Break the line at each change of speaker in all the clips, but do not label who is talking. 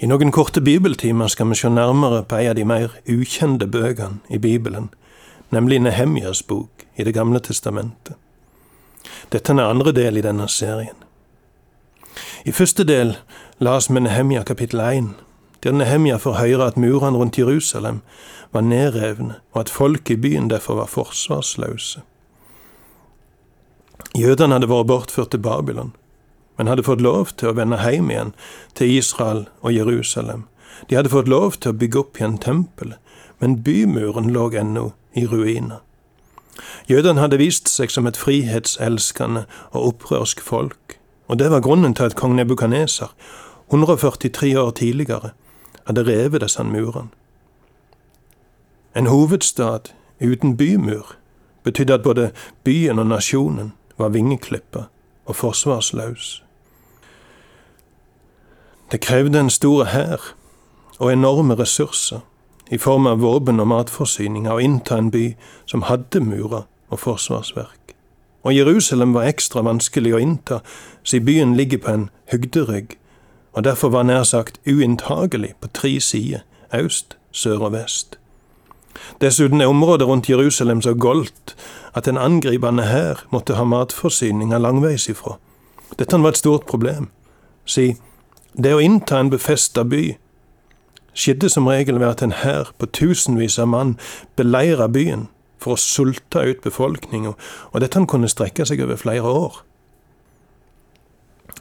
I noen korte bibeltimer skal vi se nærmere på en av de mer ukjente bøkene i Bibelen, nemlig Nehemjas bok i Det gamle testamentet. Dette er andre del i denne serien. I første del las vi Nehemja kapittel 1, der Nehemja får høre at murene rundt Jerusalem var nedrevne, og at folk i byen derfor var forsvarsløse. Jødene hadde vært bortført til Babylon, men hadde fått lov til å vende hjem igjen til Israel og Jerusalem. De hadde fått lov til å bygge opp igjen tempelet, men bymuren lå ennå i ruiner. Jødene hadde vist seg som et frihetselskende og opprørsk folk, og det var grunnen til at kong Nebukaneser, 143 år tidligere, hadde revet disse murene. En hovedstad uten bymur betydde at både byen og nasjonen var vingeklippa og forsvarsløs. Det krevde en stor hær og enorme ressurser i form av våpen og matforsyning av å innta en by som hadde murer og forsvarsverk. Og Jerusalem var ekstra vanskelig å innta, siden byen ligger på en hugderygg, og derfor var nær sagt uinntagelig på tre sider, øst, sør og vest. Dessuten er området rundt Jerusalem så goldt at en angripende hær måtte ha matforsyninger langveis ifra. Dette var et stort problem. Si, det å innta en befesta by skjedde som regel ved at en hær på tusenvis av mann beleira byen for å sulte ut befolkninga, og dette kunne strekke seg over flere år.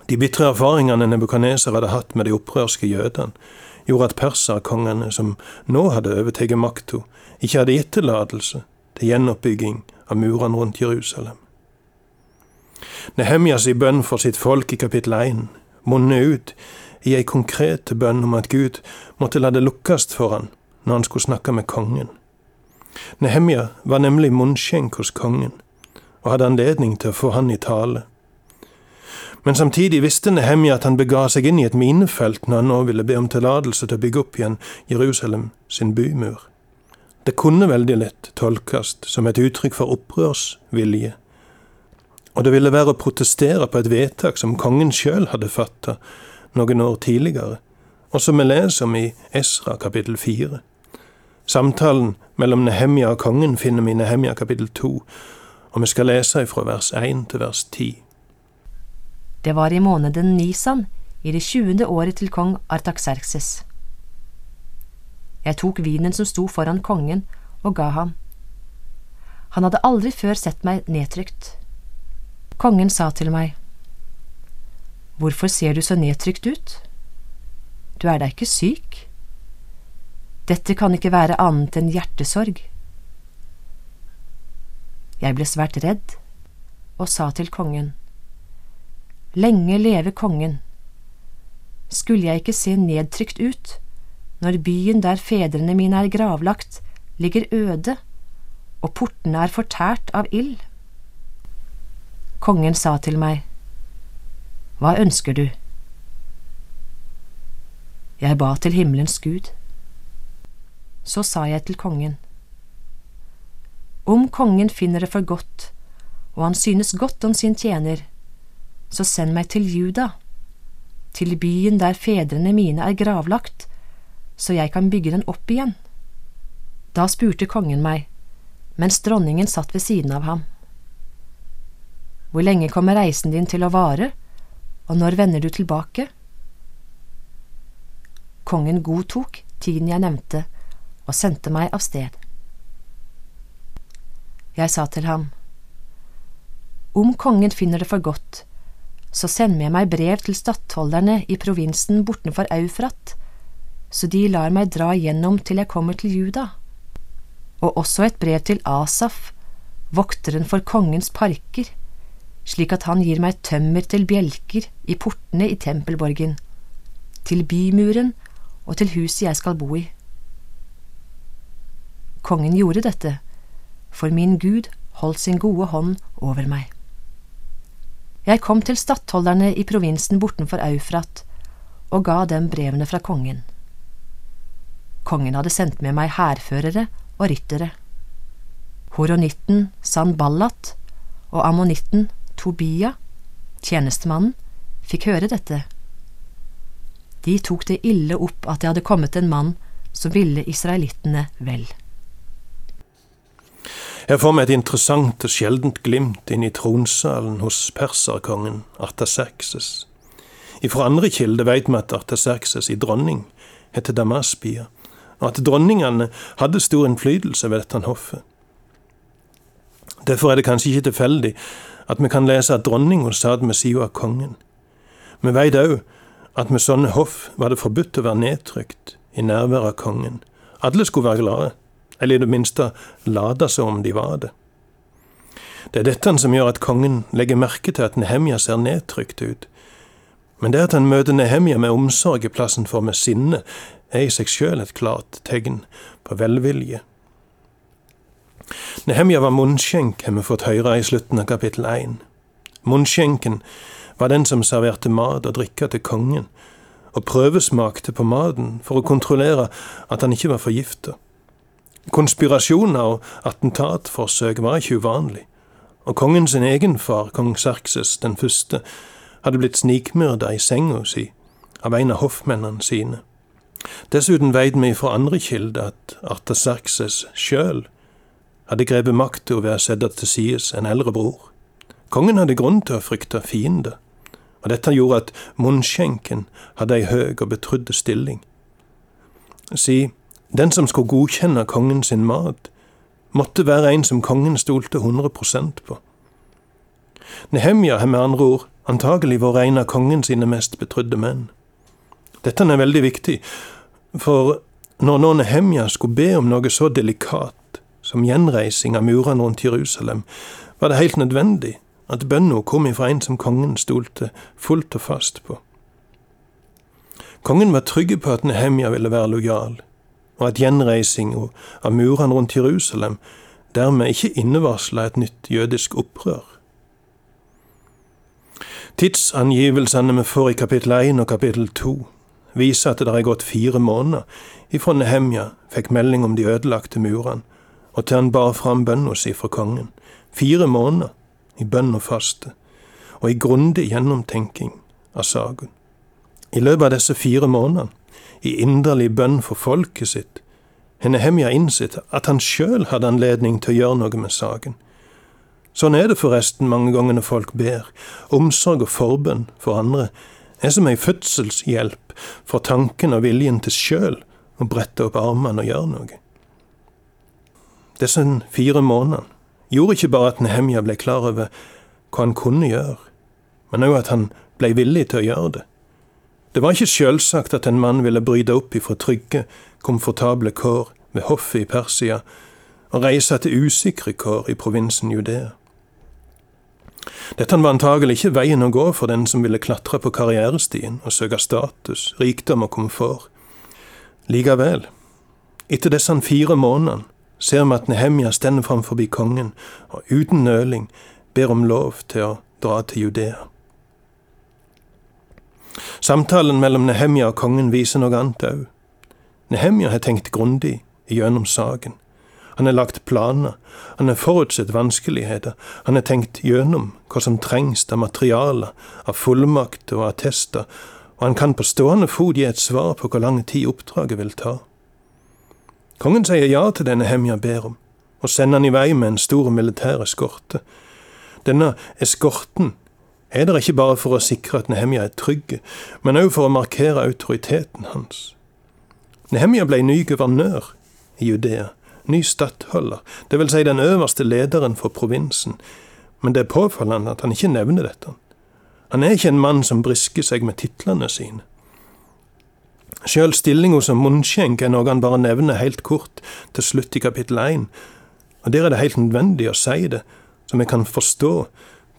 De bitre erfaringene Nebukaneser hadde hatt med de opprørske jødene, gjorde at perserkongene som nå hadde overtatt makta, ikke hadde gitt tillatelse til gjenoppbygging av murene rundt Jerusalem. Nehemjas i bønn for sitt folk i kapittel 1 munner ut i ei konkret bønn om at Gud måtte la det lukkast for han når han skulle snakke med kongen. Nehemja var nemlig munnskjenk hos kongen, og hadde anledning til å få han i tale. Men samtidig visste Nehemja at han bega seg inn i et minefelt når han nå ville be om tillatelse til å bygge opp igjen Jerusalem sin bymur. Det kunne veldig lett tolkes som et uttrykk for opprørsvilje, og det ville være å protestere på et vedtak som kongen sjøl hadde fatta noen år tidligere, og som vi leser om i Esra kapittel fire. Samtalen mellom Nehemja og kongen finner vi i Nehemja kapittel to, og vi skal lese fra vers 1 til vers 10.
Det var i måneden Nisan, i det tjuende året til kong Artaxerxes. Jeg tok vinen som sto foran kongen, og ga ham. Han hadde aldri før sett meg nedtrykt. Kongen sa til meg, Hvorfor ser du så nedtrykt ut? Du er da ikke syk? Dette kan ikke være annet enn hjertesorg. Jeg ble svært redd og sa til kongen, Lenge leve kongen. Skulle jeg ikke se nedtrykt ut når byen der fedrene mine er gravlagt, ligger øde og portene er fortært av ild? Kongen sa til meg, Hva ønsker du? Jeg ba til himmelens Gud. Så sa jeg til kongen, Om kongen finner det for godt, og han synes godt om sin tjener, så send meg til Juda, til byen der fedrene mine er gravlagt, så jeg kan bygge den opp igjen. Da spurte kongen meg, mens dronningen satt ved siden av ham. Hvor lenge kommer reisen din til å vare, og når vender du tilbake? Kongen godtok tiden jeg nevnte, og sendte meg av sted. Jeg sa til ham, Om kongen finner det for godt, så send med meg brev til stattholderne i provinsen bortenfor Eufrat, så de lar meg dra gjennom til jeg kommer til Juda, og også et brev til Asaf, vokteren for kongens parker, slik at han gir meg tømmer til bjelker i portene i tempelborgen, til bymuren og til huset jeg skal bo i. Kongen gjorde dette, for min Gud holdt sin gode hånd over meg. Jeg kom til stattholderne i provinsen bortenfor Eufrat og ga dem brevene fra kongen. Kongen hadde sendt med meg hærførere og ryttere. Horonitten Sanballat og ammonitten Tobia, tjenestemannen, fikk høre dette. De tok det ille opp at det hadde kommet en mann som ville israelittene vel.
Jeg får meg et interessant og sjeldent glimt inn i tronsalen hos perserkongen Artaserkses. Ifra andre kilder veit vi at Artaserkses i dronning heter Damaspia, og at dronningene hadde stor innflytelse ved dette hoffet. Derfor er det kanskje ikke tilfeldig at vi kan lese at dronninga satt med sida av kongen. Vi veit òg at med sånne hoff var det forbudt å være nedtrykt i nærvær av kongen. Alle skulle være glade, eller i det minste late som om de var det. Det er dette som gjør at kongen legger merke til at Nehemja ser nedtrykt ut. Men det at han møter Nehemja med omsorg i plassen for med sinne, er i seg sjøl et klart tegn på velvilje. Nehemja var munnskjenk, har vi fått høre i slutten av kapittel 1. Munnskjenken var den som serverte mat og drikke til kongen, og prøvesmakte på maten for å kontrollere at han ikke var forgifta. Konspirasjoner og attentatforsøk var ikke uvanlig, og kongen sin egen far, kong Serkses den første, hadde blitt snikmyrda i senga si av en av hoffmennene sine. Dessuten veit vi fra andre kilder at Artaserkses sjøl hadde grepet makt til å sette til sides en eldre bror. Kongen hadde grunn til å frykte fiende, og dette gjorde at munnskjenken hadde ei høg og betrodde stilling. Si, den som skulle godkjenne kongen sin mat, måtte være en som kongen stolte 100% på. Nehemja har med andre ord antagelig vært en av kongen sine mest betrodde menn. Dette er veldig viktig, for når nå Nehemja skulle be om noe så delikat som gjenreising av murene rundt Jerusalem, var det helt nødvendig at bønna kom ifra en som kongen stolte fullt og fast på. Kongen var trygge på at Nehemja ville være lojal, og at gjenreisinga av murene rundt Jerusalem dermed ikke innevarsla et nytt jødisk opprør. Tidsangivelsene vi får i kapittel 1 og kapittel 2, viser at det har gått fire måneder ifra Nehemja fikk melding om de ødelagte murene, og til han bar fram bønna si for kongen. Fire måneder i bønn og faste, og i grundig gjennomtenking av saken. I løpet av disse fire månedene, i inderlig bønn for folket sitt, har Nehemja innsett at han sjøl hadde anledning til å gjøre noe med saken. Sånn er det forresten mange ganger når folk ber. Omsorg og forbønn for andre er som ei fødselshjelp for tanken og viljen til sjøl å brette opp armene og gjøre noe. Disse fire månedene gjorde ikke bare at Nehemja ble klar over hva han kunne gjøre, men òg at han ble villig til å gjøre det. Det var ikke selvsagt at en mann ville bryte opp ifra trygge, komfortable kår ved hoffet i Persia og reise til usikre kår i provinsen Judea. Dette var antagelig ikke veien å gå for den som ville klatre på karrierestien og søke status, rikdom og komfort. Likevel, etter disse fire månedene ser vi at Nehemja stender fram forbi kongen og uten nøling ber om lov til å dra til Judea. Samtalen mellom Nehemja og kongen viser noe annet òg. Nehemja har tenkt grundig gjennom saken. Han har lagt planer, han har forutsett vanskeligheter, han har tenkt gjennom hva som trengs av materialer, av fullmakter og attester, og han kan på stående fot gi et svar på hvor lang tid oppdraget vil ta. Kongen sier ja til denne Hemja ber om, og sender han i vei med en stor militær eskorte. Denne eskorten er der ikke bare for å sikre at Nehemja er trygg, men også for å markere autoriteten hans. Nehemja ble ny guvernør i Judea, ny stattholder, vil si den øverste lederen for provinsen, men det er påfallende at han ikke nevner dette. Han er ikke en mann som brisker seg med titlene sine. Sjøl stillinga som munnskjenk er noe han bare nevner helt kort til slutt i kapittel 1, og der er det helt nødvendig å si det, så vi kan forstå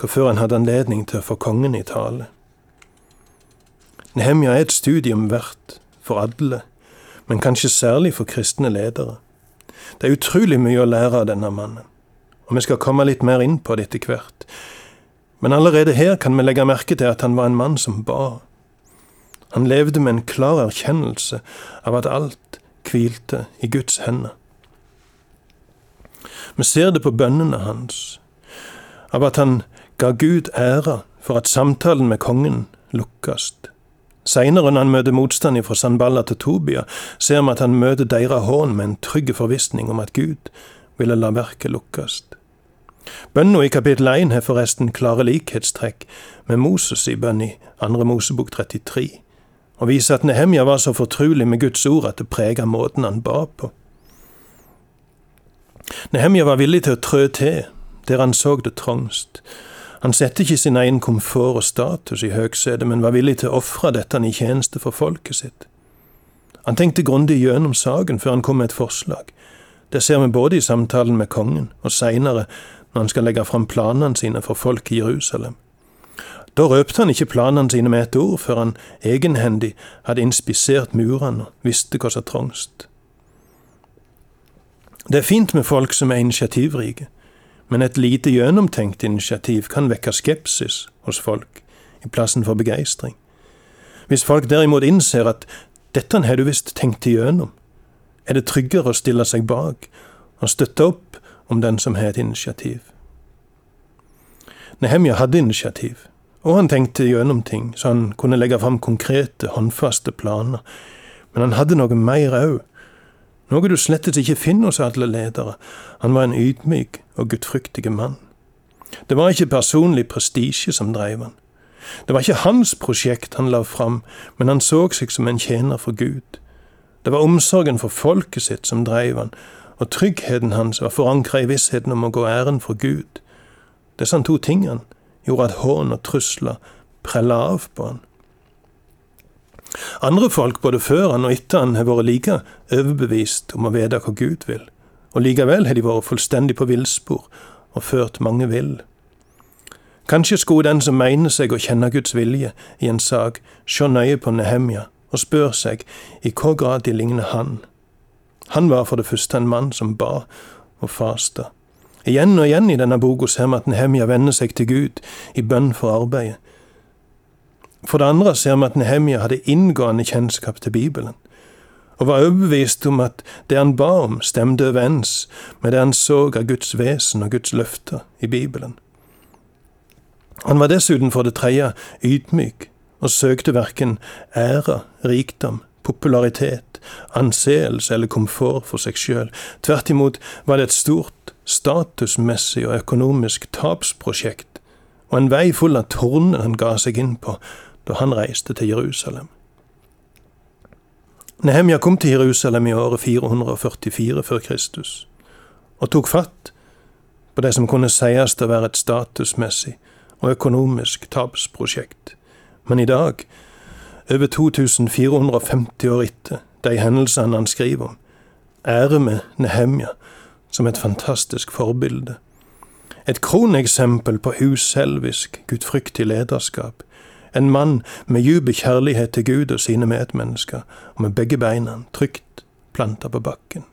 hvorfor han hadde anledning til å få kongen i tale. Nehemja er et studium verdt for alle, men kanskje særlig for kristne ledere. Det er utrolig mye å lære av denne mannen, og vi skal komme litt mer inn på det etter hvert. Men allerede her kan vi legge merke til at han var en mann som ba. Han levde med en klar erkjennelse av at alt hvilte i Guds hender. Vi ser det på bønnene hans, av at han ga Gud ære for at samtalen med kongen lukkast, Seinere, når han møter motstand fra Sanballa til Tobia, ser vi at han møter deres hån med en trygg forvissning om at Gud ville la verket lukkes. Bønna i kapittel 1 har forresten klare likhetstrekk med Moses i bønn i 2. Mosebok 33, og viser at Nehemja var så fortrolig med Guds ord at det prega måten han ba på. Nehemja var villig til å trø til der han så det trangst. Han satte ikke sin egen komfort og status i høgsetet, men var villig til å ofre dette i tjeneste for folket sitt. Han tenkte grundig gjennom saken før han kom med et forslag. Det ser vi både i samtalen med kongen og seinere når han skal legge fram planene sine for folk i Jerusalem. Da røpte han ikke planene sine med et ord, før han egenhendig hadde inspisert murene og visste hva som trangst. Det er fint med folk som er initiativrike, men et lite gjennomtenkt initiativ kan vekke skepsis hos folk i plassen for begeistring. Hvis folk derimot innser at dette har du visst tenkt igjennom, er det tryggere å stille seg bak og støtte opp om den som har et initiativ. Nehemja hadde initiativ, og han tenkte gjennom ting, så han kunne legge fram konkrete, håndfaste planer. Men han hadde noe mer òg. Noe du slettes ikke finner hos alle ledere. Han var en ydmyk og gudfryktig mann. Det var ikke personlig prestisje som dreiv han. Det var ikke hans prosjekt han la fram, men han så seg som en tjener for Gud. Det var omsorgen for folket sitt som dreiv han, og tryggheten hans var forankra i vissheten om å gå æren for Gud. Disse to tingene gjorde at hån og trusler prella av på han. Andre folk, både før han og etter han, har vært like overbevist om å vite hva Gud vil, og likevel har de vært fullstendig på villspor og ført mange vill. Kanskje skulle den som mener seg å kjenne Guds vilje i en sak, se nøye på Nehemja og spør seg i hva grad de ligner han. Han var for det første en mann som ba og fasta. Igjen og igjen i denne boka ser vi at Nehemja vender seg til Gud i bønn for arbeidet. For det andre ser vi at Nehemja hadde inngående kjennskap til Bibelen, og var overbevist om at det han ba om, stemte overens med det han så av Guds vesen og Guds løfter i Bibelen. Han var dessuten for det tredje ydmyk og søkte verken ære, rikdom, popularitet, anseelse eller komfort for seg sjøl. Tvert imot var det et stort, statusmessig og økonomisk tapsprosjekt, og en vei full av torner han ga seg inn på da han reiste til Jerusalem. Nehemja kom til Jerusalem i året 444 før Kristus, og tok fatt på det som kunne sies å være et statusmessig og økonomisk tapsprosjekt. Men i dag, over 2450 år etter de hendelsene han skriver om, ærer vi Nehemja som et fantastisk forbilde. Et kroneksempel på uselvisk, gudfryktig lederskap. En mann med dyp kjærlighet til Gud og sine medmennesker, og med begge beina trygt planta på bakken.